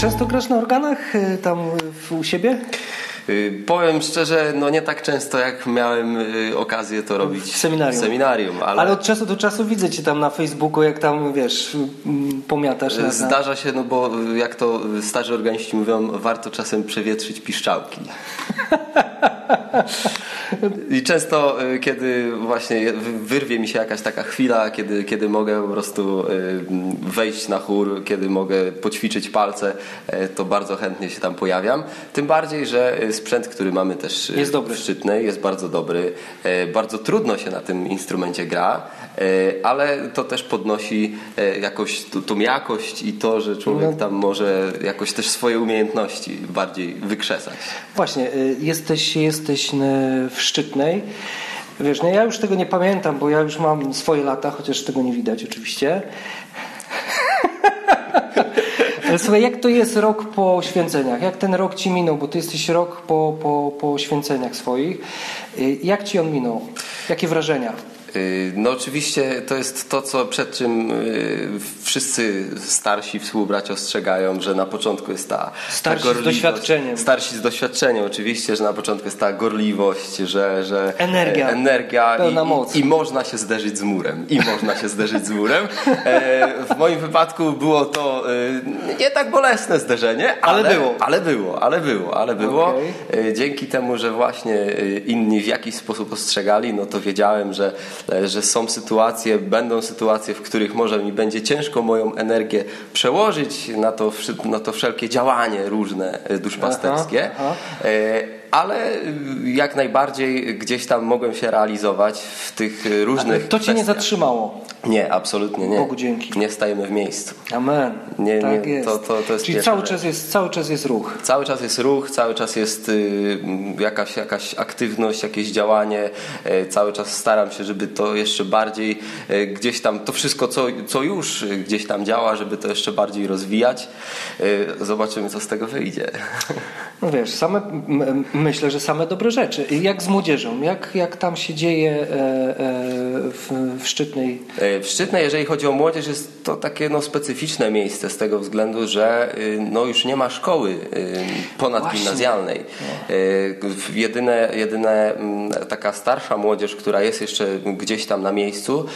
Często grasz na organach y, tam w, u siebie? Y, Powiem szczerze, no nie tak często jak miałem y, okazję to robić W seminarium. w seminarium ale, Ale od czasu do czasu widzę cię tam na Facebooku, jak tam, wiesz, mm, pomiatasz. zdarza się, no bo y, jak to y, starzy organiści mówią, warto czasem przewietrzyć piszczałki. I często, y, kiedy właśnie wy- wyrwie mi się jakaś taka chwila, kiedy, kiedy mogę po prostu y, wejść na chór, kiedy mogę poćwiczyć palce, y, to bardzo chętnie się tam pojawiam. Tym bardziej, że sprzęt, który mamy też Jest dobry. w Szczytnej jest bardzo dobry. Bardzo trudno się na tym instrumencie gra, ale to też podnosi jakoś tą jakość i to, że człowiek No. tam może jakoś też swoje umiejętności bardziej wykrzesać. Właśnie, jesteś, jesteś w Szczytnej. Wiesz, no ja już tego nie pamiętam, bo ja już mam swoje lata, chociaż tego nie widać oczywiście. Słuchaj, jak to jest rok po święceniach? Jak ten rok ci minął? Bo ty jesteś rok po, po, po święceniach swoich. Y, Jak ci on minął? Jakie wrażenia? Y, No oczywiście to jest to, co przed czym y, wszyscy starsi współbracia ostrzegają, że na początku jest ta Starsi ta z doświadczeniem. Starsi z doświadczeniem oczywiście, że na początku jest ta gorliwość, że, że Energia. e, energia Pełna i, moc. i, i można się zderzyć z murem. I można się zderzyć z murem. E, w moim wypadku było to e, nie tak bolesne zderzenie, Ale ale, było. Ale było, ale było, ale było. E, Dzięki temu, że właśnie inni w jakiś sposób ostrzegali, no to wiedziałem, że, że są sytuacje, będą sytuacje, w których może mi będzie ciężko moją energię przełożyć na to, na to wszelkie działanie różne e, duszpasterskie. Aha, aha. Ale y, jak najbardziej gdzieś tam mogłem się realizować w tych y, różnych To cię nie zatrzymało. Nie, absolutnie nie. Bogu dzięki. Nie stajemy w miejscu. Amen. Nie, tak nie, jest. to- to- to jest Czyli cały czas, jest, cały czas jest ruch. Cały czas jest ruch, cały czas jest y, jakaś, jakaś aktywność, jakieś działanie. E, cały czas staram się, żeby to jeszcze bardziej e, gdzieś tam, to wszystko, co, co już gdzieś tam działa, żeby to jeszcze bardziej rozwijać. E, zobaczymy, co z tego wyjdzie. No wiesz, same, myślę, że same dobre rzeczy. Jak z młodzieżą? Jak, jak tam się dzieje e, e, w, w Szczytnej? E, W Szczytnej, jeżeli chodzi o młodzież, jest to takie no, specyficzne miejsce z tego względu, że y, no, już nie ma szkoły y, ponadgimnazjalnej. Y, Jedyne, jedyne taka starsza młodzież, która jest jeszcze gdzieś tam na miejscu,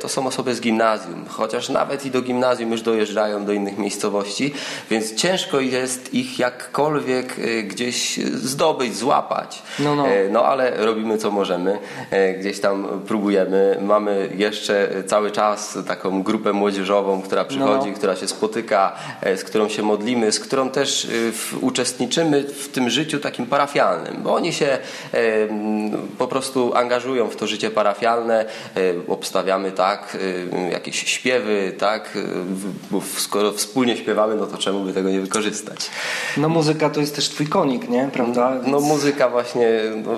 to są osoby z gimnazjum. Chociaż nawet i do gimnazjum już dojeżdżają do innych miejscowości, więc ciężko jest ich jakkolwiek y, gdzieś zdobyć, złapać. No, no. E, no ale robimy co możemy, E, gdzieś tam próbujemy. Mamy jeszcze cały czas taką grupę młodzieżową, która przychodzi, No. która się spotyka, e, z którą się modlimy, z którą też uczestniczymy w tym życiu takim parafialnym, bo oni się po prostu angażują w to życie parafialne, obstawiamy tak, jakieś śpiewy, tak, bo skoro wspólnie śpiewamy, no to czemu by tego nie wykorzystać? No muzyka to jest też twój konik, nie? Prawda? No Więc- muzyka właśnie no,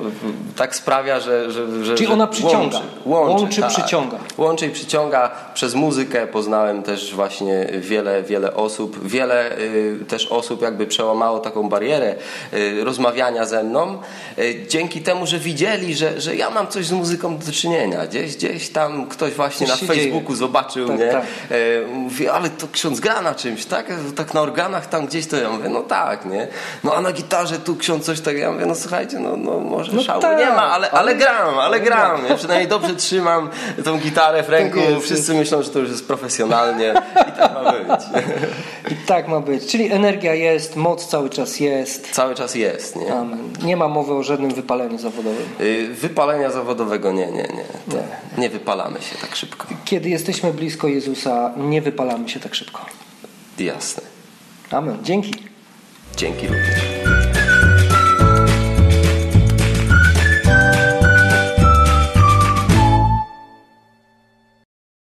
tak sprawia, że... że, że Czyli że ona przyciąga. Łączy, łączy, tak. przyciąga. Łączy i przyciąga. Przez muzykę poznałem też właśnie wiele, wiele osób. Wiele y, też osób jakby przełamało taką barierę y, rozmawiania ze mną. Y, dzięki temu, że widzieli, że, że ja mam coś z muzyką do czynienia. Gdzieś, gdzieś tam ktoś właśnie Coś na się dzieje. Facebooku zobaczył Tak, mnie. tak. E, Mówi, ale to ksiądz gra na czymś, tak? Tak na organach tam gdzieś to ja mówię, no tak, nie? No a na gitarze tu ksiądz coś tak, ja mówię, no słuchajcie, no, no może No szału tak, nie ma, ale, ale gram, ale gram. Ja przynajmniej dobrze trzymam tą gitarę w ręku, Tak wszyscy myślą, że to już jest profesjonalnie i tak ma być. I tak ma być. Czyli energia jest, moc cały czas jest. Cały czas jest, nie? Amen. Nie ma mowy o żadnym wypaleniu zawodowym. Y, Wypalenia zawodowego nie, nie, nie. To nie wypalamy się tak szybko. Kiedy jesteśmy blisko Jezusa, nie wypalamy się tak szybko. Jasne. Amen. Dzięki. Dzięki również.